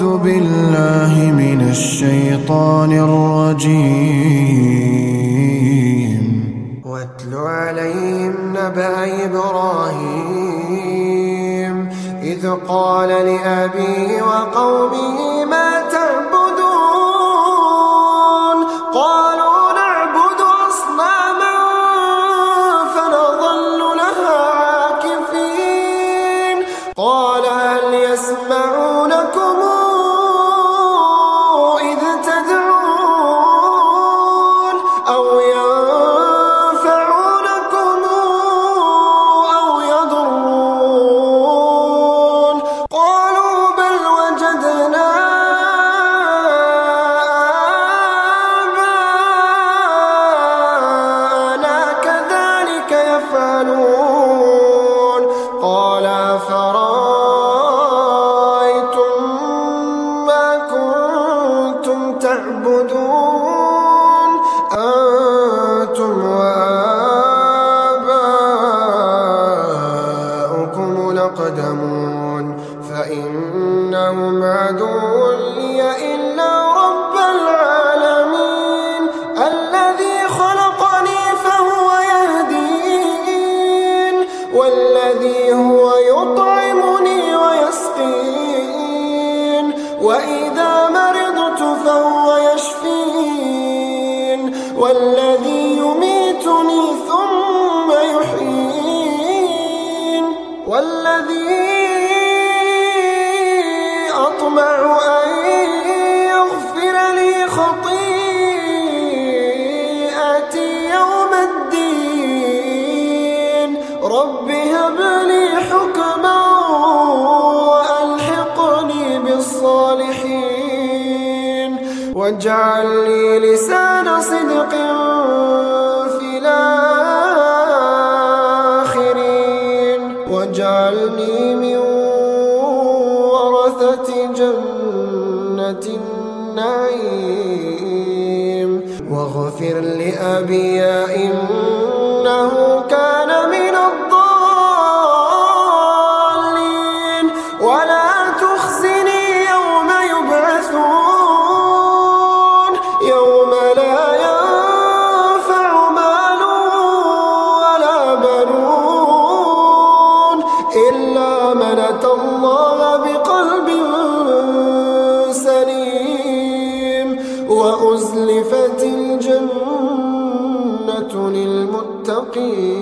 أعوذ بالله من الشيطان الرجيم. واتل عليهم نبأ إبراهيم. إذ قال لأبيه وقومه ما تعبدون؟ قالوا نعبد أصناما فنظل لها عاكفين. قال هل يسمعونكم إذ أنتم وآباؤكم لقدمون فإنهم عدو لي إلا رب العالمين الذي خلقني فهو يهدين والذي هو يطعمني ويسقين وإذا مرضت فهو والذي يميتني ثم يحيين والذي أطمع أن يغفر لي خطيئتي يوم الدين. رب هب لي حكما وألحقني بالصالحين. واجعل لي لسان صدق في الآخرين. واجعلني من ورثة جنة النعيم. واغفر لأبي إنه يوم لا ينفع مال ولا بنون إلا من أتى الله بقلب سليم وأزلفت الجنة للمتقين.